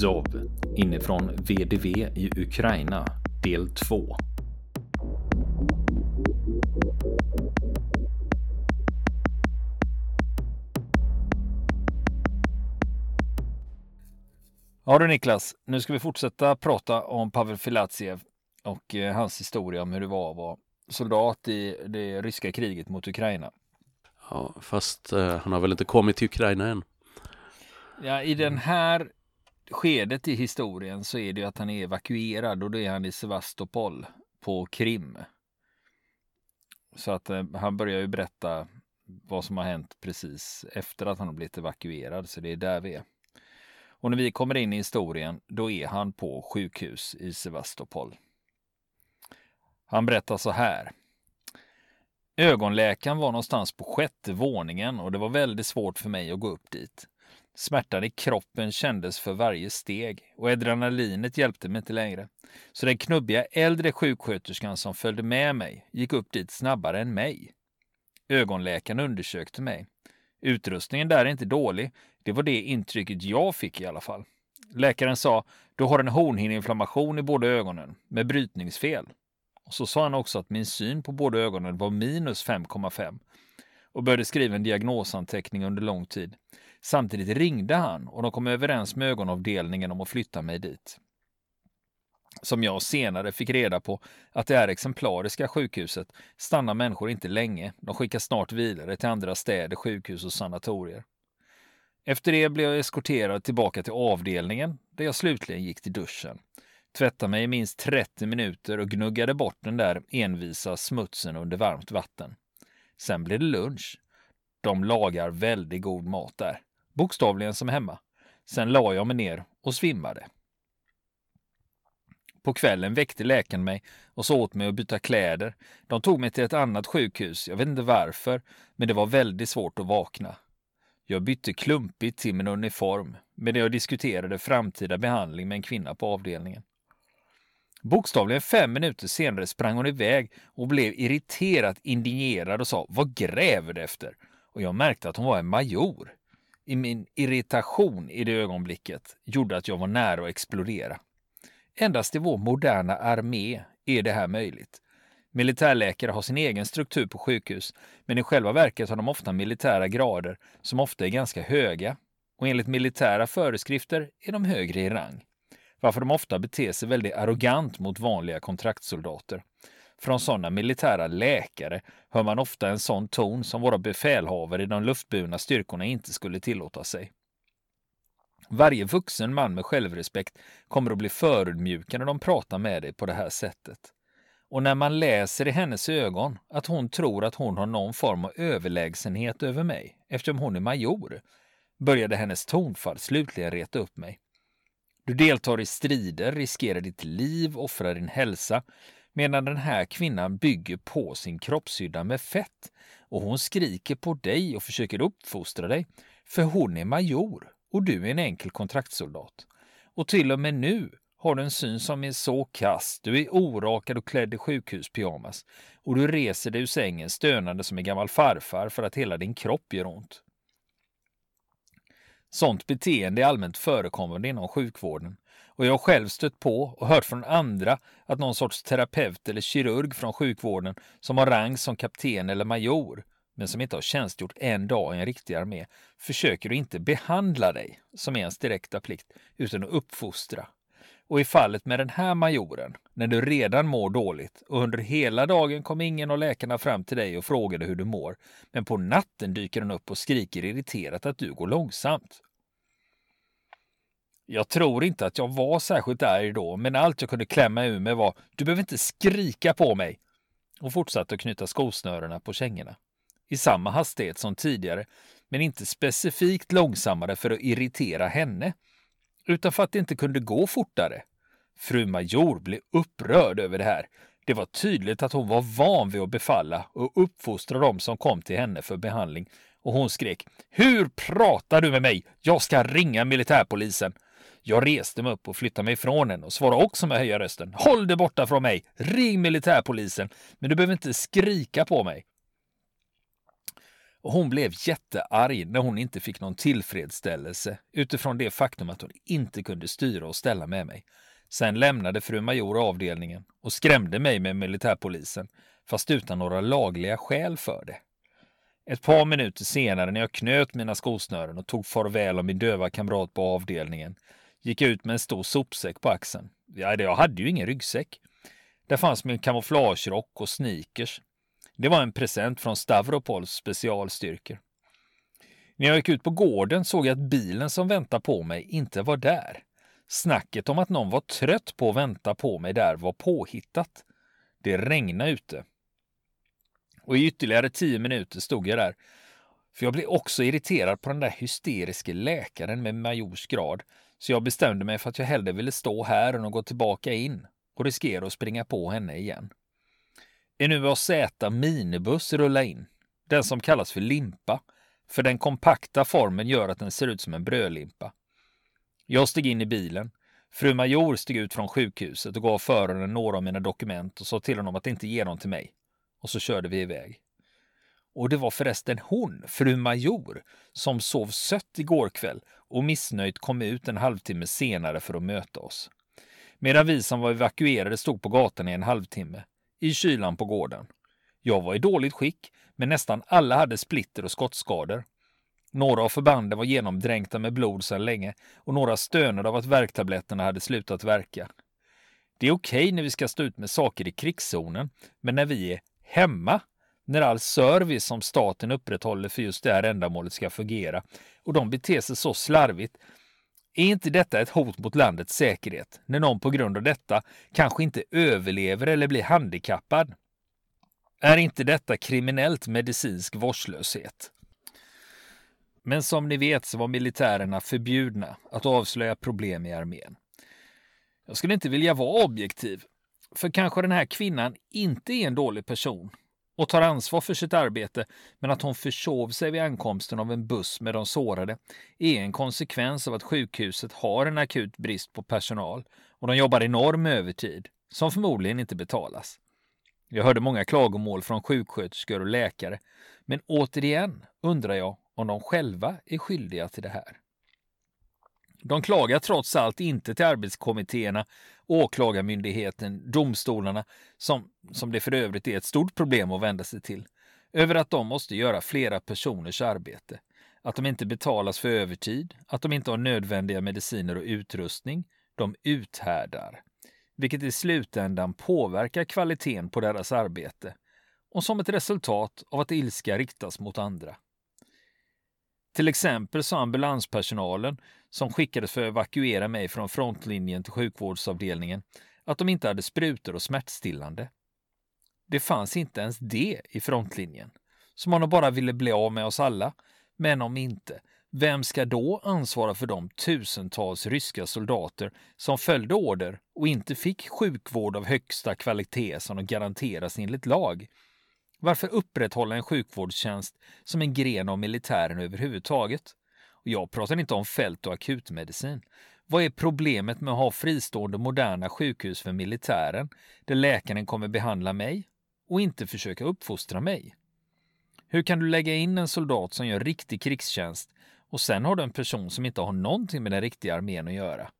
Azov inifrån VDV i Ukraina del 2. Ja du Niklas, nu ska vi fortsätta prata om Pavel Filatjev och eh, hans historia om hur det var att vara soldat i det ryska kriget mot Ukraina. Ja, fast eh, han har väl inte kommit till Ukraina än. Ja, i den här skedet i historien så är det ju att han är evakuerad och då är han i Sevastopol på Krim. Så att eh, han börjar ju berätta vad som har hänt precis efter att han har blivit evakuerad. Så det är där vi är. Och när vi kommer in i historien, då är han på sjukhus i Sevastopol. Han berättar så här. Ögonläkaren var någonstans på sjätte våningen och det var väldigt svårt för mig att gå upp dit. Smärtan i kroppen kändes för varje steg och adrenalinet hjälpte mig inte längre. Så den knubbiga äldre sjuksköterskan som följde med mig gick upp dit snabbare än mig. Ögonläkaren undersökte mig. Utrustningen där är inte dålig. Det var det intrycket jag fick i alla fall. Läkaren sa, du har en hornhinneinflammation i båda ögonen med brytningsfel. Och så sa han också att min syn på båda ögonen var minus 5,5 och började skriva en diagnosanteckning under lång tid. Samtidigt ringde han och de kom överens med ögonavdelningen om att flytta mig dit. Som jag senare fick reda på att det är exemplariska sjukhuset stannar människor inte länge. De skickas snart vidare till andra städer, sjukhus och sanatorier. Efter det blev jag eskorterad tillbaka till avdelningen där jag slutligen gick till duschen. Tvättade mig i minst 30 minuter och gnuggade bort den där envisa smutsen under varmt vatten. Sen blev det lunch. De lagar väldigt god mat där. Bokstavligen som hemma. Sen la jag mig ner och svimmade. På kvällen väckte läkaren mig och sa åt mig att byta kläder. De tog mig till ett annat sjukhus. Jag vet inte varför, men det var väldigt svårt att vakna. Jag bytte klumpigt till min uniform medan jag diskuterade framtida behandling med en kvinna på avdelningen. Bokstavligen fem minuter senare sprang hon iväg och blev irriterat indignerad och sa Vad gräver du efter? Och jag märkte att hon var en major. I min irritation i det ögonblicket gjorde att jag var nära att explodera. Endast i vår moderna armé är det här möjligt. Militärläkare har sin egen struktur på sjukhus, men i själva verket har de ofta militära grader som ofta är ganska höga. Och enligt militära föreskrifter är de högre i rang. Varför de ofta beter sig väldigt arrogant mot vanliga kontraktssoldater. Från sådana militära läkare hör man ofta en sån ton som våra befälhavare i de luftburna styrkorna inte skulle tillåta sig. Varje vuxen man med självrespekt kommer att bli förödmjukad när de pratar med dig på det här sättet. Och när man läser i hennes ögon att hon tror att hon har någon form av överlägsenhet över mig eftersom hon är major, började hennes tonfall slutligen reta upp mig. Du deltar i strider, riskerar ditt liv, offrar din hälsa, medan den här kvinnan bygger på sin kroppshydda med fett och hon skriker på dig och försöker uppfostra dig, för hon är major och du är en enkel kontraktssoldat. Och till och med nu har du en syn som är så kass, du är orakad och klädd i sjukhuspyjamas och du reser dig ur sängen stönande som en gammal farfar för att hela din kropp gör ont. Sånt beteende är allmänt förekommande inom sjukvården och jag har själv stött på och hört från andra att någon sorts terapeut eller kirurg från sjukvården som har rang som kapten eller major men som inte har tjänstgjort en dag i en riktig armé försöker att inte behandla dig, som är ens direkta plikt, utan att uppfostra. Och i fallet med den här majoren, när du redan mår dåligt och under hela dagen kom ingen av läkarna fram till dig och frågade hur du mår, men på natten dyker den upp och skriker irriterat att du går långsamt. Jag tror inte att jag var särskilt arg då, men allt jag kunde klämma ur mig var du behöver inte skrika på mig och fortsatte att knyta skosnörena på kängorna i samma hastighet som tidigare, men inte specifikt långsammare för att irritera henne, utan för att det inte kunde gå fortare. Fru Major blev upprörd över det här. Det var tydligt att hon var van vid att befalla och uppfostra dem som kom till henne för behandling och hon skrek Hur pratar du med mig? Jag ska ringa militärpolisen. Jag reste mig upp och flyttade mig ifrån henne och svarade också med höja rösten. Håll dig borta från mig! Ring militärpolisen! Men du behöver inte skrika på mig. Och hon blev jättearg när hon inte fick någon tillfredsställelse utifrån det faktum att hon inte kunde styra och ställa med mig. Sen lämnade fru Major avdelningen och skrämde mig med militärpolisen, fast utan några lagliga skäl för det. Ett par minuter senare när jag knöt mina skosnören och tog farväl av min döva kamrat på avdelningen gick jag ut med en stor sopsäck på axeln. Jag hade ju ingen ryggsäck. Där fanns min kamouflagerock och sneakers. Det var en present från Stavropols specialstyrkor. När jag gick ut på gården såg jag att bilen som väntade på mig inte var där. Snacket om att någon var trött på att vänta på mig där var påhittat. Det regnade ute. Och i ytterligare tio minuter stod jag där. För jag blev också irriterad på den där hysteriske läkaren med majors grad. Så jag bestämde mig för att jag hellre ville stå här än att gå tillbaka in och riskera att springa på henne igen. En UAZ minibuss rullar in. Den som kallas för limpa. För den kompakta formen gör att den ser ut som en brödlimpa. Jag steg in i bilen. Fru Major steg ut från sjukhuset och gav föraren några av mina dokument och sa till honom att inte ge dem till mig. Och så körde vi iväg. Och det var förresten hon, fru Major, som sov sött igår kväll och missnöjt kom ut en halvtimme senare för att möta oss. Medan vi som var evakuerade stod på gatan i en halvtimme, i kylan på gården. Jag var i dåligt skick, men nästan alla hade splitter och skottskador. Några av förbanden var genomdränkta med blod sedan länge och några stönade av att värktabletterna hade slutat verka. Det är okej okay när vi ska stå ut med saker i krigszonen, men när vi är hemma, när all service som staten upprätthåller för just det här ändamålet ska fungera och de beter sig så slarvigt, är inte detta ett hot mot landets säkerhet när någon på grund av detta kanske inte överlever eller blir handikappad? Är inte detta kriminellt medicinsk vårdslöshet? Men som ni vet så var militärerna förbjudna att avslöja problem i armén. Jag skulle inte vilja vara objektiv, för kanske den här kvinnan inte är en dålig person och tar ansvar för sitt arbete, men att hon försov sig vid ankomsten av en buss med de sårade är en konsekvens av att sjukhuset har en akut brist på personal och de jobbar enorm övertid, som förmodligen inte betalas. Jag hörde många klagomål från sjuksköterskor och läkare, men återigen undrar jag om de själva är skyldiga till det här. De klagar trots allt inte till arbetskommittéerna, åklagarmyndigheten, domstolarna, som, som det för övrigt är ett stort problem att vända sig till, över att de måste göra flera personers arbete. Att de inte betalas för övertid, att de inte har nödvändiga mediciner och utrustning. De uthärdar, vilket i slutändan påverkar kvaliteten på deras arbete och som ett resultat av att ilska riktas mot andra. Till exempel sa ambulanspersonalen som skickades för att evakuera mig från frontlinjen till sjukvårdsavdelningen att de inte hade sprutor och smärtstillande. Det fanns inte ens det i frontlinjen. Som om de bara ville bli av med oss alla. Men om inte, vem ska då ansvara för de tusentals ryska soldater som följde order och inte fick sjukvård av högsta kvalitet som de garanteras enligt lag? Varför upprätthålla en sjukvårdstjänst som en gren av militären överhuvudtaget? Och jag pratar inte om fält och akutmedicin. Vad är problemet med att ha fristående moderna sjukhus för militären där läkaren kommer behandla mig och inte försöka uppfostra mig? Hur kan du lägga in en soldat som gör riktig krigstjänst och sen har du en person som inte har någonting med den riktiga armén att göra?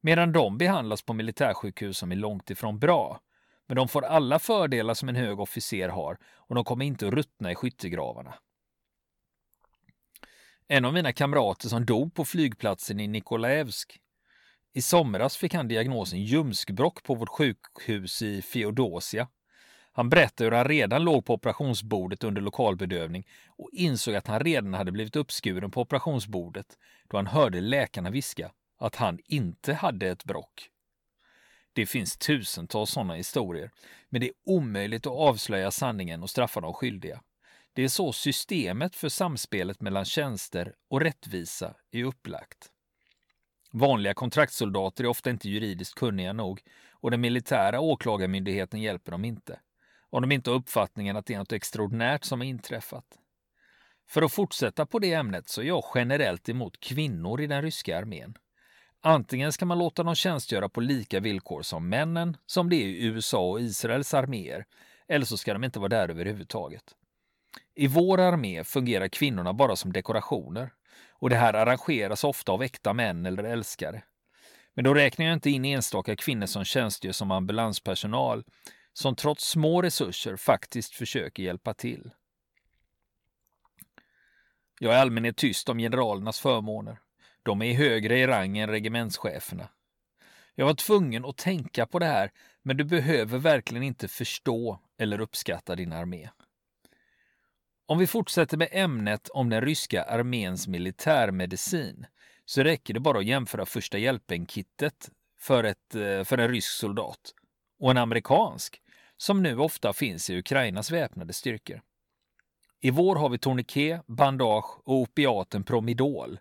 Medan de behandlas på militärsjukhus som är långt ifrån bra. Men de får alla fördelar som en hög officer har och de kommer inte att ruttna i skyttegravarna. En av mina kamrater som dog på flygplatsen i Nikolaevsk. I somras fick han diagnosen ljumskbråck på vårt sjukhus i Feodosia. Han berättade hur han redan låg på operationsbordet under lokalbedövning och insåg att han redan hade blivit uppskuren på operationsbordet då han hörde läkarna viska att han inte hade ett brock. Det finns tusentals sådana historier, men det är omöjligt att avslöja sanningen och straffa de skyldiga. Det är så systemet för samspelet mellan tjänster och rättvisa är upplagt. Vanliga kontraktssoldater är ofta inte juridiskt kunniga nog och den militära åklagarmyndigheten hjälper dem inte. Om de inte har uppfattningen att det är något extraordinärt som har inträffat. För att fortsätta på det ämnet så är jag generellt emot kvinnor i den ryska armén. Antingen ska man låta dem tjänstgöra på lika villkor som männen, som det är i USA och Israels arméer, eller så ska de inte vara där överhuvudtaget. I vår armé fungerar kvinnorna bara som dekorationer och det här arrangeras ofta av äkta män eller älskare. Men då räknar jag inte in enstaka kvinnor som tjänstgör som ambulanspersonal som trots små resurser faktiskt försöker hjälpa till. Jag är i allmänhet tyst om generalernas förmåner. De är högre i rang än regementscheferna. Jag var tvungen att tänka på det här, men du behöver verkligen inte förstå eller uppskatta din armé. Om vi fortsätter med ämnet om den ryska arméns militärmedicin så räcker det bara att jämföra första hjälpen-kittet för, ett, eh, för en rysk soldat och en amerikansk som nu ofta finns i Ukrainas väpnade styrkor. I vår har vi tourniquet, bandage och opiaten Promidol.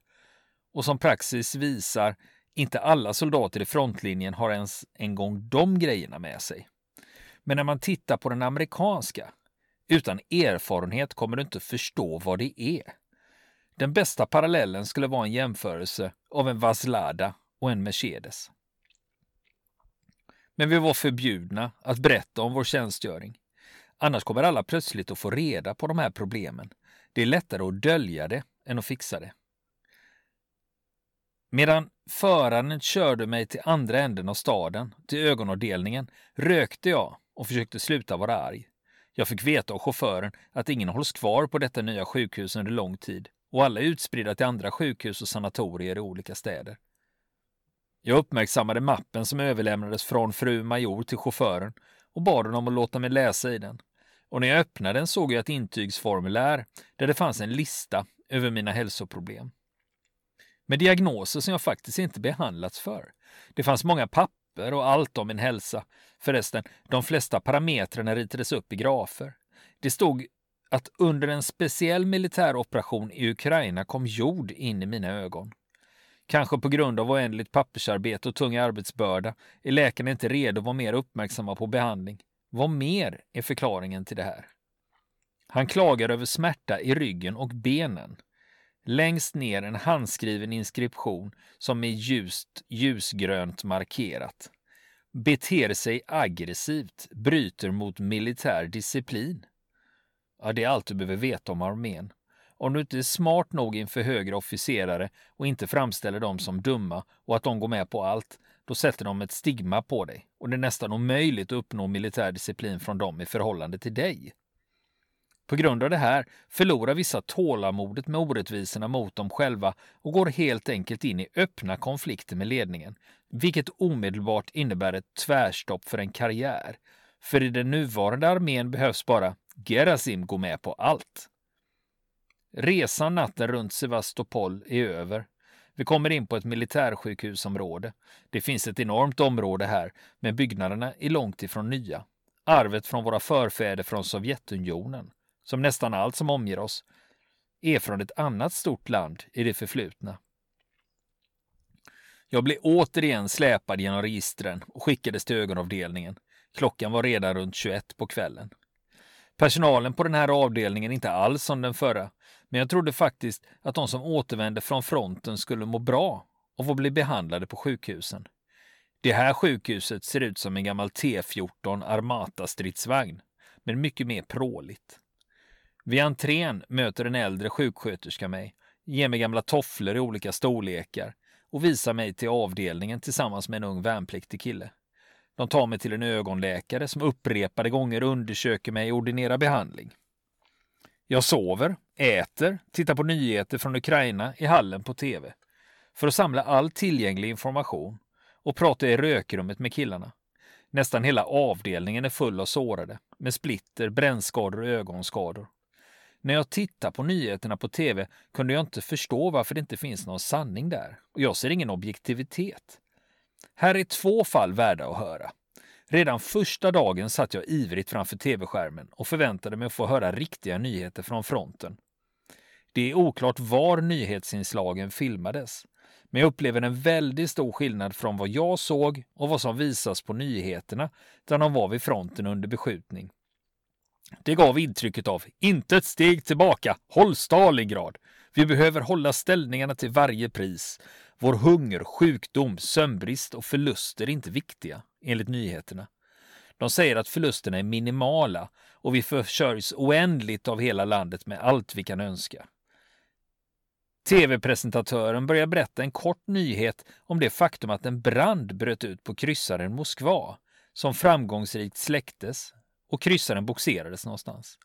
Och som praxis visar, inte alla soldater i frontlinjen har ens en gång de grejerna med sig. Men när man tittar på den amerikanska, utan erfarenhet kommer du inte förstå vad det är. Den bästa parallellen skulle vara en jämförelse av en Vaslada och en Mercedes. Men vi var förbjudna att berätta om vår tjänstgöring. Annars kommer alla plötsligt att få reda på de här problemen. Det är lättare att dölja det än att fixa det. Medan föraren körde mig till andra änden av staden, till ögonavdelningen, rökte jag och försökte sluta vara arg. Jag fick veta av chauffören att ingen hålls kvar på detta nya sjukhus under lång tid och alla är utspridda till andra sjukhus och sanatorier i olika städer. Jag uppmärksammade mappen som överlämnades från fru Major till chauffören och bad honom att låta mig läsa i den. Och när jag öppnade den såg jag ett intygsformulär där det fanns en lista över mina hälsoproblem. Med diagnoser som jag faktiskt inte behandlats för. Det fanns många papper och allt om min hälsa. Förresten, de flesta parametrarna ritades upp i grafer. Det stod att under en speciell militäroperation i Ukraina kom jord in i mina ögon. Kanske på grund av oändligt pappersarbete och tung arbetsbörda är läkarna inte redo att vara mer uppmärksamma på behandling. Vad mer är förklaringen till det här? Han klagar över smärta i ryggen och benen. Längst ner en handskriven inskription som är ljust ljusgrönt markerat. Beter sig aggressivt, bryter mot militär disciplin. Ja, det är allt du behöver veta om armén. Om du inte är smart nog inför högre officerare och inte framställer dem som dumma och att de går med på allt, då sätter de ett stigma på dig och det är nästan omöjligt att uppnå militär disciplin från dem i förhållande till dig. På grund av det här förlorar vissa tålamodet med orättvisorna mot dem själva och går helt enkelt in i öppna konflikter med ledningen, vilket omedelbart innebär ett tvärstopp för en karriär. För i den nuvarande armén behövs bara Gerasim gå med på allt. Resan natten runt Sevastopol är över. Vi kommer in på ett militärsjukhusområde. Det finns ett enormt område här, men byggnaderna är långt ifrån nya. Arvet från våra förfäder från Sovjetunionen, som nästan allt som omger oss, är från ett annat stort land i det förflutna. Jag blev återigen släpad genom registren och skickades till ögonavdelningen. Klockan var redan runt 21 på kvällen. Personalen på den här avdelningen är inte alls som den förra, men jag trodde faktiskt att de som återvände från fronten skulle må bra och få bli behandlade på sjukhusen. Det här sjukhuset ser ut som en gammal T14 Armata-stridsvagn, men mycket mer pråligt. Vid entrén möter en äldre sjuksköterska mig, ger mig gamla tofflor i olika storlekar och visar mig till avdelningen tillsammans med en ung värnpliktig kille. De tar mig till en ögonläkare som upprepade gånger undersöker mig och ordinerar behandling. Jag sover, äter, tittar på nyheter från Ukraina i hallen på tv för att samla all tillgänglig information och prata i rökrummet med killarna. Nästan hela avdelningen är full av sårade med splitter, brännskador och ögonskador. När jag tittar på nyheterna på tv kunde jag inte förstå varför det inte finns någon sanning där och jag ser ingen objektivitet. Här är två fall värda att höra. Redan första dagen satt jag ivrigt framför tv-skärmen och förväntade mig att få höra riktiga nyheter från fronten. Det är oklart var nyhetsinslagen filmades, men jag upplever en väldigt stor skillnad från vad jag såg och vad som visas på nyheterna där de var vid fronten under beskjutning. Det gav intrycket av inte ett steg tillbaka, håll Stalingrad. Vi behöver hålla ställningarna till varje pris. Vår hunger, sjukdom, sömnbrist och förluster är inte viktiga, enligt nyheterna. De säger att förlusterna är minimala och vi försörjs oändligt av hela landet med allt vi kan önska. TV-presentatören börjar berätta en kort nyhet om det faktum att en brand bröt ut på kryssaren Moskva som framgångsrikt släcktes och kryssaren boxerades någonstans.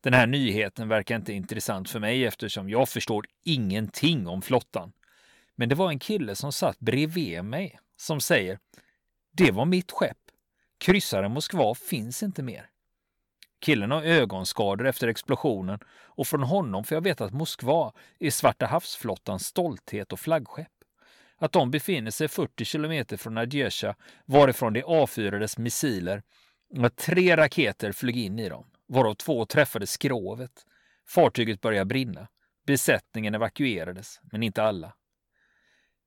Den här nyheten verkar inte intressant för mig eftersom jag förstår ingenting om flottan. Men det var en kille som satt bredvid mig som säger Det var mitt skepp. Kryssaren Moskva finns inte mer. Killen har ögonskador efter explosionen och från honom får jag veta att Moskva är Svarta havsflottans stolthet och flaggskepp. Att de befinner sig 40 kilometer från Nadjesha varifrån det avfyrades missiler tre raketer flög in i dem, varav två träffade skrovet. Fartyget började brinna. Besättningen evakuerades, men inte alla.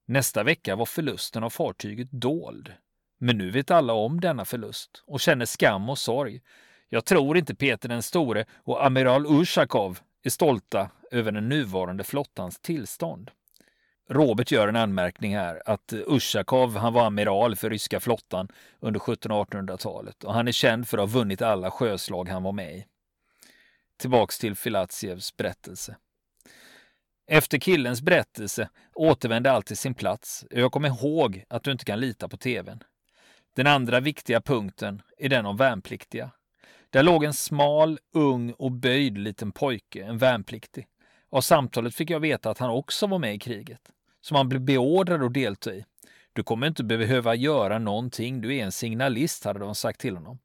Nästa vecka var förlusten av fartyget dold. Men nu vet alla om denna förlust och känner skam och sorg jag tror inte Peter den store och amiral Ushakov är stolta över den nuvarande flottans tillstånd. Robert gör en anmärkning här att Ushakov han var amiral för ryska flottan under 1700-1800-talet och han är känd för att ha vunnit alla sjöslag han var med i. Tillbaks till Filatsievs berättelse. Efter killens berättelse återvände allt till sin plats och jag kommer ihåg att du inte kan lita på tvn. Den andra viktiga punkten är den om värnpliktiga. Där låg en smal, ung och böjd liten pojke, en värnpliktig. Av samtalet fick jag veta att han också var med i kriget, som han blev beordrad att delta i. Du kommer inte behöva göra någonting, du är en signalist, hade de sagt till honom.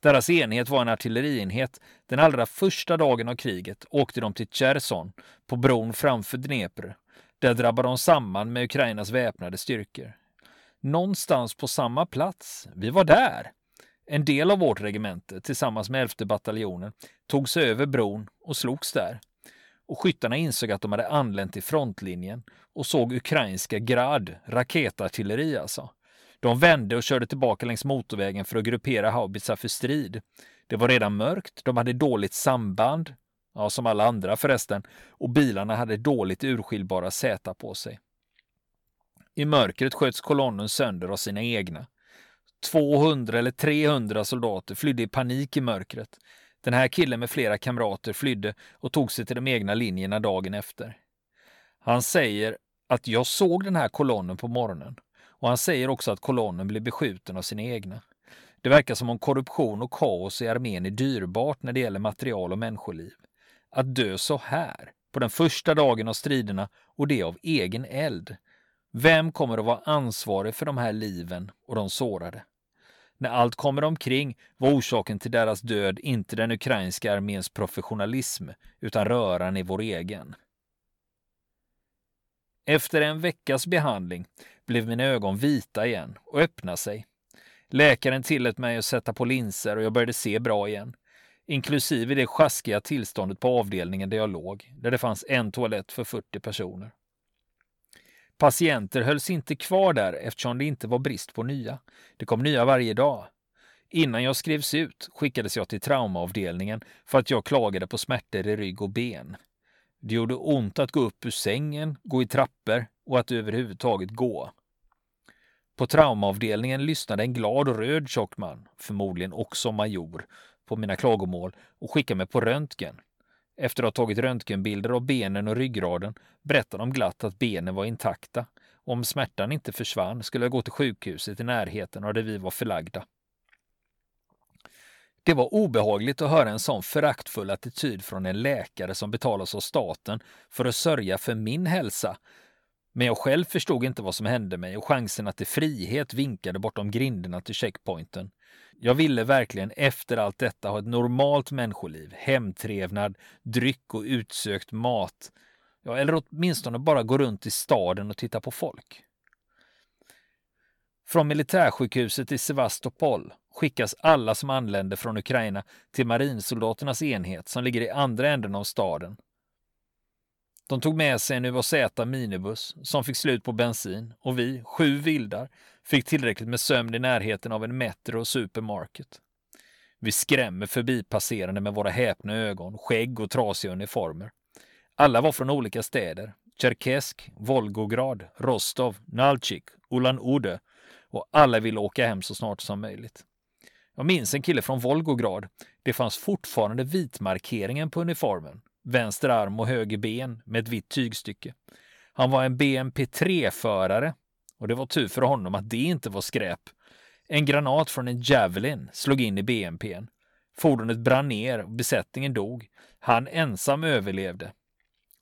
Deras enhet var en artillerienhet. Den allra första dagen av kriget åkte de till Cherson, på bron framför Dnepr. Där drabbade de samman med Ukrainas väpnade styrkor. Någonstans på samma plats. Vi var där. En del av vårt regemente, tillsammans med 11 bataljonen, tog sig över bron och slogs där. Och skyttarna insåg att de hade anlänt till frontlinjen och såg ukrainska grad, raketartilleri alltså. De vände och körde tillbaka längs motorvägen för att gruppera haubitsar för strid. Det var redan mörkt, de hade dåligt samband, ja, som alla andra förresten, och bilarna hade dåligt urskiljbara säta på sig. I mörkret sköts kolonnen sönder av sina egna. 200 eller 300 soldater flydde i panik i mörkret. Den här killen med flera kamrater flydde och tog sig till de egna linjerna dagen efter. Han säger att jag såg den här kolonnen på morgonen och han säger också att kolonnen blev beskjuten av sina egna. Det verkar som om korruption och kaos i armén är dyrbart när det gäller material och människoliv. Att dö så här, på den första dagen av striderna och det av egen eld. Vem kommer att vara ansvarig för de här liven och de sårade? När allt kommer omkring var orsaken till deras död inte den ukrainska arméns professionalism, utan röran i vår egen. Efter en veckas behandling blev mina ögon vita igen och öppnade sig. Läkaren tillät mig att sätta på linser och jag började se bra igen. Inklusive det sjaskiga tillståndet på avdelningen där jag låg, där det fanns en toalett för 40 personer. Patienter hölls inte kvar där eftersom det inte var brist på nya. Det kom nya varje dag. Innan jag skrevs ut skickades jag till traumaavdelningen för att jag klagade på smärtor i rygg och ben. Det gjorde ont att gå upp ur sängen, gå i trappor och att överhuvudtaget gå. På traumaavdelningen lyssnade en glad och röd tjock man, förmodligen också major, på mina klagomål och skickade mig på röntgen. Efter att ha tagit röntgenbilder av benen och ryggraden berättade de glatt att benen var intakta. Och om smärtan inte försvann skulle jag gå till sjukhuset i närheten av där vi var förlagda. Det var obehagligt att höra en sån föraktfull attityd från en läkare som betalas av staten för att sörja för min hälsa. Men jag själv förstod inte vad som hände mig och chanserna till frihet vinkade bortom grinderna till checkpointen. Jag ville verkligen efter allt detta ha ett normalt människoliv, hemtrevnad, dryck och utsökt mat. Ja, eller åtminstone bara gå runt i staden och titta på folk. Från militärsjukhuset i Sevastopol skickas alla som anländer från Ukraina till marinsoldaternas enhet som ligger i andra änden av staden. De tog med sig en UAZ minibuss som fick slut på bensin och vi, sju vildar, fick tillräckligt med sömn i närheten av en Metro och Supermarket. Vi skrämmer förbipasserande med våra häpna ögon, skägg och trasiga uniformer. Alla var från olika städer. Tjerkesk, Volgograd, Rostov, Nalchik, Ulan Ude och alla ville åka hem så snart som möjligt. Jag minns en kille från Volgograd. Det fanns fortfarande vitmarkeringen på uniformen. Vänster arm och höger ben med ett vitt tygstycke. Han var en BMP3-förare och det var tur för honom att det inte var skräp. En granat från en Javelin slog in i BMPn. Fordonet brann ner och besättningen dog. Han ensam överlevde.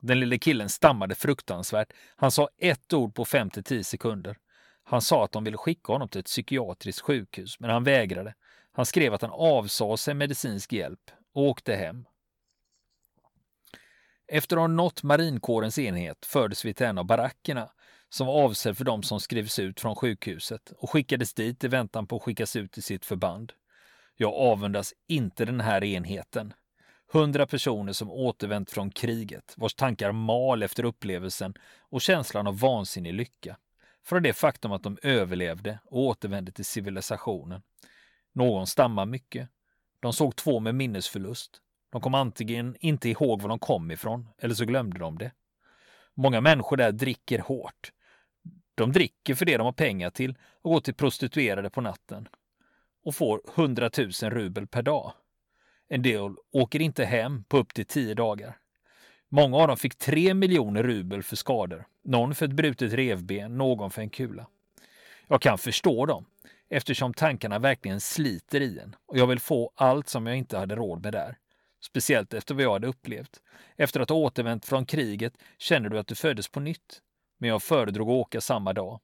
Den lille killen stammade fruktansvärt. Han sa ett ord på 5-10 sekunder. Han sa att de ville skicka honom till ett psykiatriskt sjukhus, men han vägrade. Han skrev att han avsade sig medicinsk hjälp och åkte hem. Efter att ha nått marinkårens enhet fördes vi till en av barackerna som var avsedd för de som skrivs ut från sjukhuset och skickades dit i väntan på att skickas ut till sitt förband. Jag avundas inte den här enheten. Hundra personer som återvänt från kriget, vars tankar mal efter upplevelsen och känslan av vansinnig lycka. Från det faktum att de överlevde och återvände till civilisationen. Någon stammar mycket. De såg två med minnesförlust. De kom antingen inte ihåg var de kom ifrån, eller så glömde de det. Många människor där dricker hårt. De dricker för det de har pengar till och går till prostituerade på natten och får 100 000 rubel per dag. En del åker inte hem på upp till 10 dagar. Många av dem fick 3 miljoner rubel för skador. Någon för ett brutet revben, någon för en kula. Jag kan förstå dem eftersom tankarna verkligen sliter i en och jag vill få allt som jag inte hade råd med där. Speciellt efter vad jag hade upplevt. Efter att ha återvänt från kriget känner du att du föddes på nytt. Men jag föredrog att åka samma dag.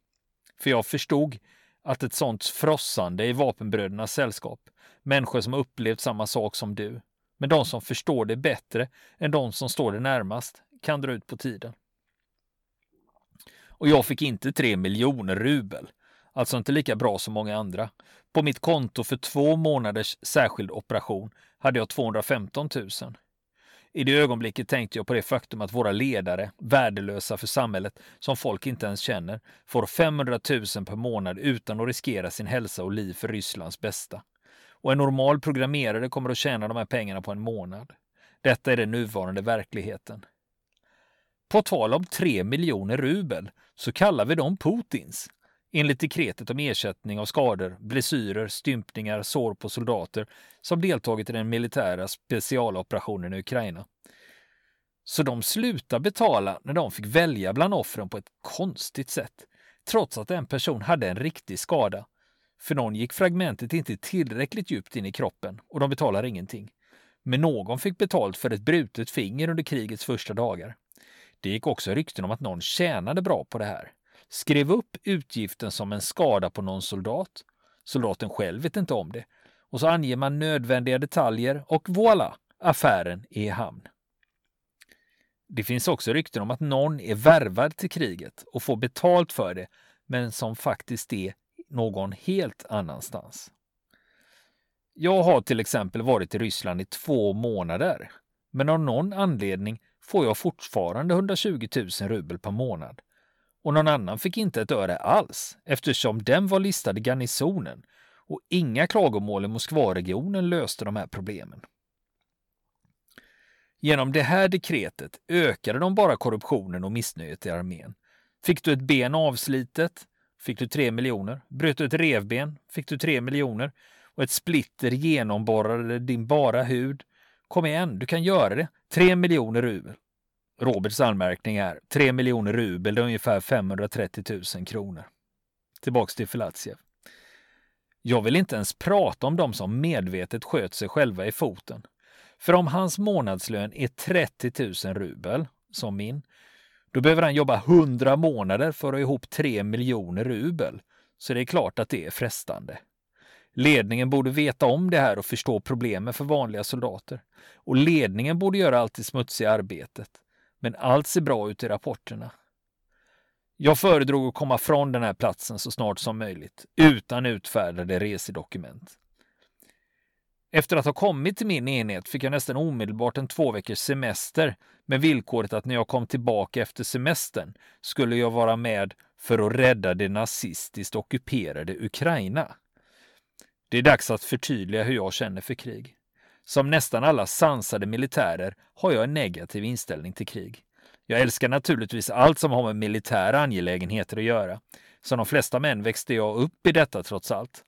För jag förstod att ett sånt frossande i vapenbrödernas sällskap, människor som upplevt samma sak som du, men de som förstår det bättre än de som står det närmast, kan dra ut på tiden. Och jag fick inte tre miljoner rubel, alltså inte lika bra som många andra. På mitt konto för två månaders särskild operation hade jag 215 000. I det ögonblicket tänkte jag på det faktum att våra ledare, värdelösa för samhället, som folk inte ens känner, får 500 000 per månad utan att riskera sin hälsa och liv för Rysslands bästa. Och en normal programmerare kommer att tjäna de här pengarna på en månad. Detta är den nuvarande verkligheten. På tal om 3 miljoner rubel så kallar vi dem Putins. Enligt dekretet om ersättning av skador, blessyrer, stympningar, sår på soldater som deltagit i den militära specialoperationen i Ukraina. Så de slutade betala när de fick välja bland offren på ett konstigt sätt, trots att en person hade en riktig skada. För någon gick fragmentet inte tillräckligt djupt in i kroppen och de betalar ingenting. Men någon fick betalt för ett brutet finger under krigets första dagar. Det gick också rykten om att någon tjänade bra på det här. Skrev upp utgiften som en skada på någon soldat. Soldaten själv vet inte om det. Och så anger man nödvändiga detaljer och voilà, affären är i hamn. Det finns också rykten om att någon är värvad till kriget och får betalt för det, men som faktiskt är någon helt annanstans. Jag har till exempel varit i Ryssland i två månader, men av någon anledning får jag fortfarande 120 000 rubel per månad och någon annan fick inte ett öre alls eftersom den var listad i garnisonen och inga klagomål i Moskvaregionen löste de här problemen. Genom det här dekretet ökade de bara korruptionen och missnöjet i armén. Fick du ett ben avslitet fick du 3 miljoner. Bröt du ett revben fick du 3 miljoner och ett splitter genomborrade din bara hud. Kom igen, du kan göra det. 3 miljoner rubel. Roberts anmärkning är 3 miljoner rubel, det är ungefär 530 000 kronor. Tillbaks till Filatjev. Jag vill inte ens prata om de som medvetet sköt sig själva i foten. För om hans månadslön är 30 000 rubel, som min, då behöver han jobba 100 månader för att ha ihop 3 miljoner rubel. Så det är klart att det är frestande. Ledningen borde veta om det här och förstå problemen för vanliga soldater. Och ledningen borde göra allt det smutsiga arbetet. Men allt ser bra ut i rapporterna. Jag föredrog att komma från den här platsen så snart som möjligt, utan utfärdade resedokument. Efter att ha kommit till min enhet fick jag nästan omedelbart en två veckors semester med villkoret att när jag kom tillbaka efter semestern skulle jag vara med för att rädda det nazistiskt ockuperade Ukraina. Det är dags att förtydliga hur jag känner för krig. Som nästan alla sansade militärer har jag en negativ inställning till krig. Jag älskar naturligtvis allt som har med militära angelägenheter att göra. Som de flesta män växte jag upp i detta trots allt.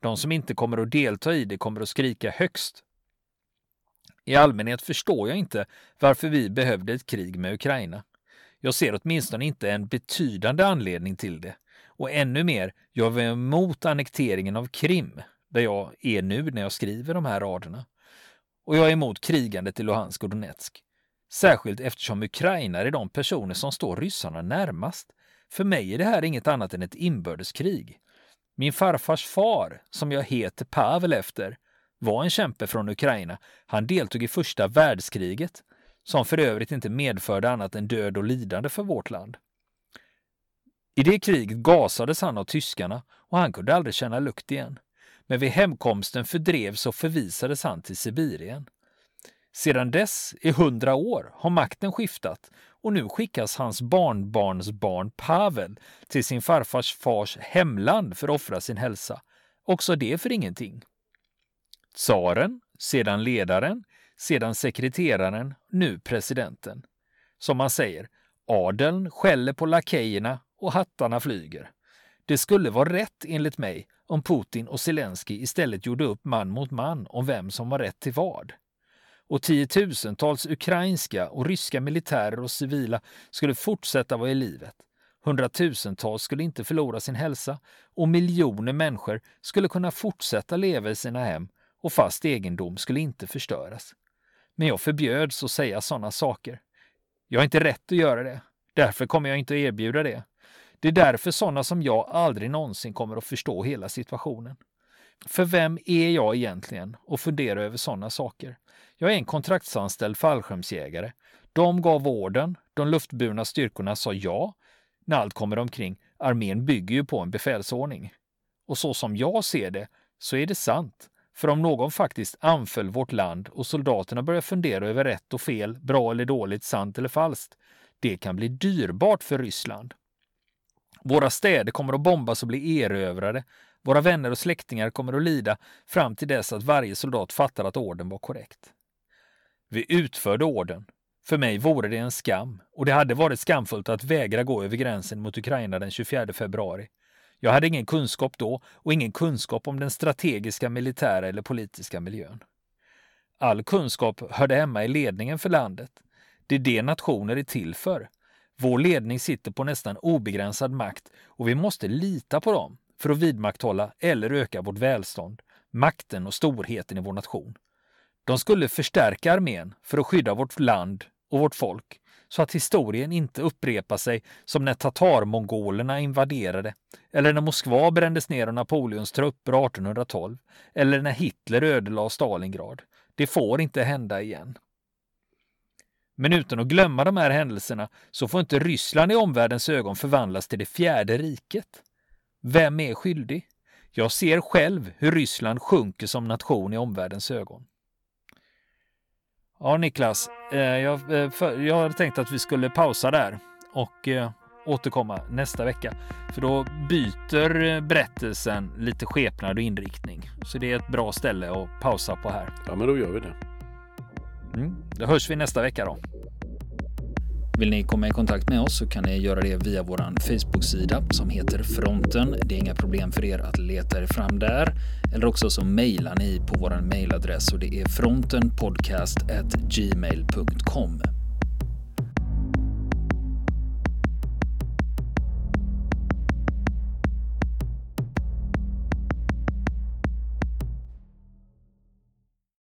De som inte kommer att delta i det kommer att skrika högst. I allmänhet förstår jag inte varför vi behövde ett krig med Ukraina. Jag ser åtminstone inte en betydande anledning till det. Och ännu mer, jag är emot annekteringen av Krim, där jag är nu när jag skriver de här raderna. Och jag är emot krigandet i Luhansk och Donetsk. Särskilt eftersom Ukraina är de personer som står ryssarna närmast. För mig är det här inget annat än ett inbördeskrig. Min farfars far, som jag heter Pavel efter, var en kämpe från Ukraina. Han deltog i första världskriget, som för övrigt inte medförde annat än död och lidande för vårt land. I det kriget gasades han av tyskarna och han kunde aldrig känna lukt igen. Men vid hemkomsten fördrevs och förvisades han till Sibirien. Sedan dess, i hundra år, har makten skiftat och nu skickas hans barnbarnsbarn Pavel till sin farfars fars hemland för att offra sin hälsa. Också det för ingenting. Tsaren, sedan ledaren, sedan sekreteraren, nu presidenten. Som man säger, adeln skäller på lakejerna och hattarna flyger. Det skulle vara rätt enligt mig om Putin och Zelensky istället gjorde upp man mot man om vem som var rätt till vad. Och tiotusentals ukrainska och ryska militärer och civila skulle fortsätta vara i livet. Hundratusentals skulle inte förlora sin hälsa och miljoner människor skulle kunna fortsätta leva i sina hem och fast egendom skulle inte förstöras. Men jag förbjöds att säga sådana saker. Jag har inte rätt att göra det. Därför kommer jag inte att erbjuda det. Det är därför sådana som jag aldrig någonsin kommer att förstå hela situationen. För vem är jag egentligen och fundera över sådana saker? Jag är en kontraktsanställd fallskärmsjägare. De gav orden, de luftburna styrkorna sa ja. När allt kommer omkring, armén bygger ju på en befälsordning. Och så som jag ser det, så är det sant. För om någon faktiskt anföll vårt land och soldaterna börjar fundera över rätt och fel, bra eller dåligt, sant eller falskt, det kan bli dyrbart för Ryssland. Våra städer kommer att bombas och bli erövrade. Våra vänner och släktingar kommer att lida fram till dess att varje soldat fattar att orden var korrekt. Vi utförde orden. För mig vore det en skam och det hade varit skamfullt att vägra gå över gränsen mot Ukraina den 24 februari. Jag hade ingen kunskap då och ingen kunskap om den strategiska, militära eller politiska miljön. All kunskap hörde hemma i ledningen för landet. Det är det nationer är till för. Vår ledning sitter på nästan obegränsad makt och vi måste lita på dem för att vidmakthålla eller öka vårt välstånd, makten och storheten i vår nation. De skulle förstärka armén för att skydda vårt land och vårt folk så att historien inte upprepar sig som när tatarmongolerna invaderade eller när Moskva brändes ner av Napoleons trupper 1812 eller när Hitler ödelade Stalingrad. Det får inte hända igen. Men utan att glömma de här händelserna så får inte Ryssland i omvärldens ögon förvandlas till det fjärde riket. Vem är skyldig? Jag ser själv hur Ryssland sjunker som nation i omvärldens ögon. Ja, Niklas, eh, jag, eh, jag hade tänkt att vi skulle pausa där och eh, återkomma nästa vecka. För då byter berättelsen lite skepnad och inriktning. Så det är ett bra ställe att pausa på här. Ja, men då gör vi det. Mm, då hörs vi nästa vecka då. Vill ni komma i kontakt med oss så kan ni göra det via vår Facebook-sida som heter Fronten. Det är inga problem för er att leta er fram där. Eller också så mejlar ni på vår mejladress och det är frontenpodcastgmail.com.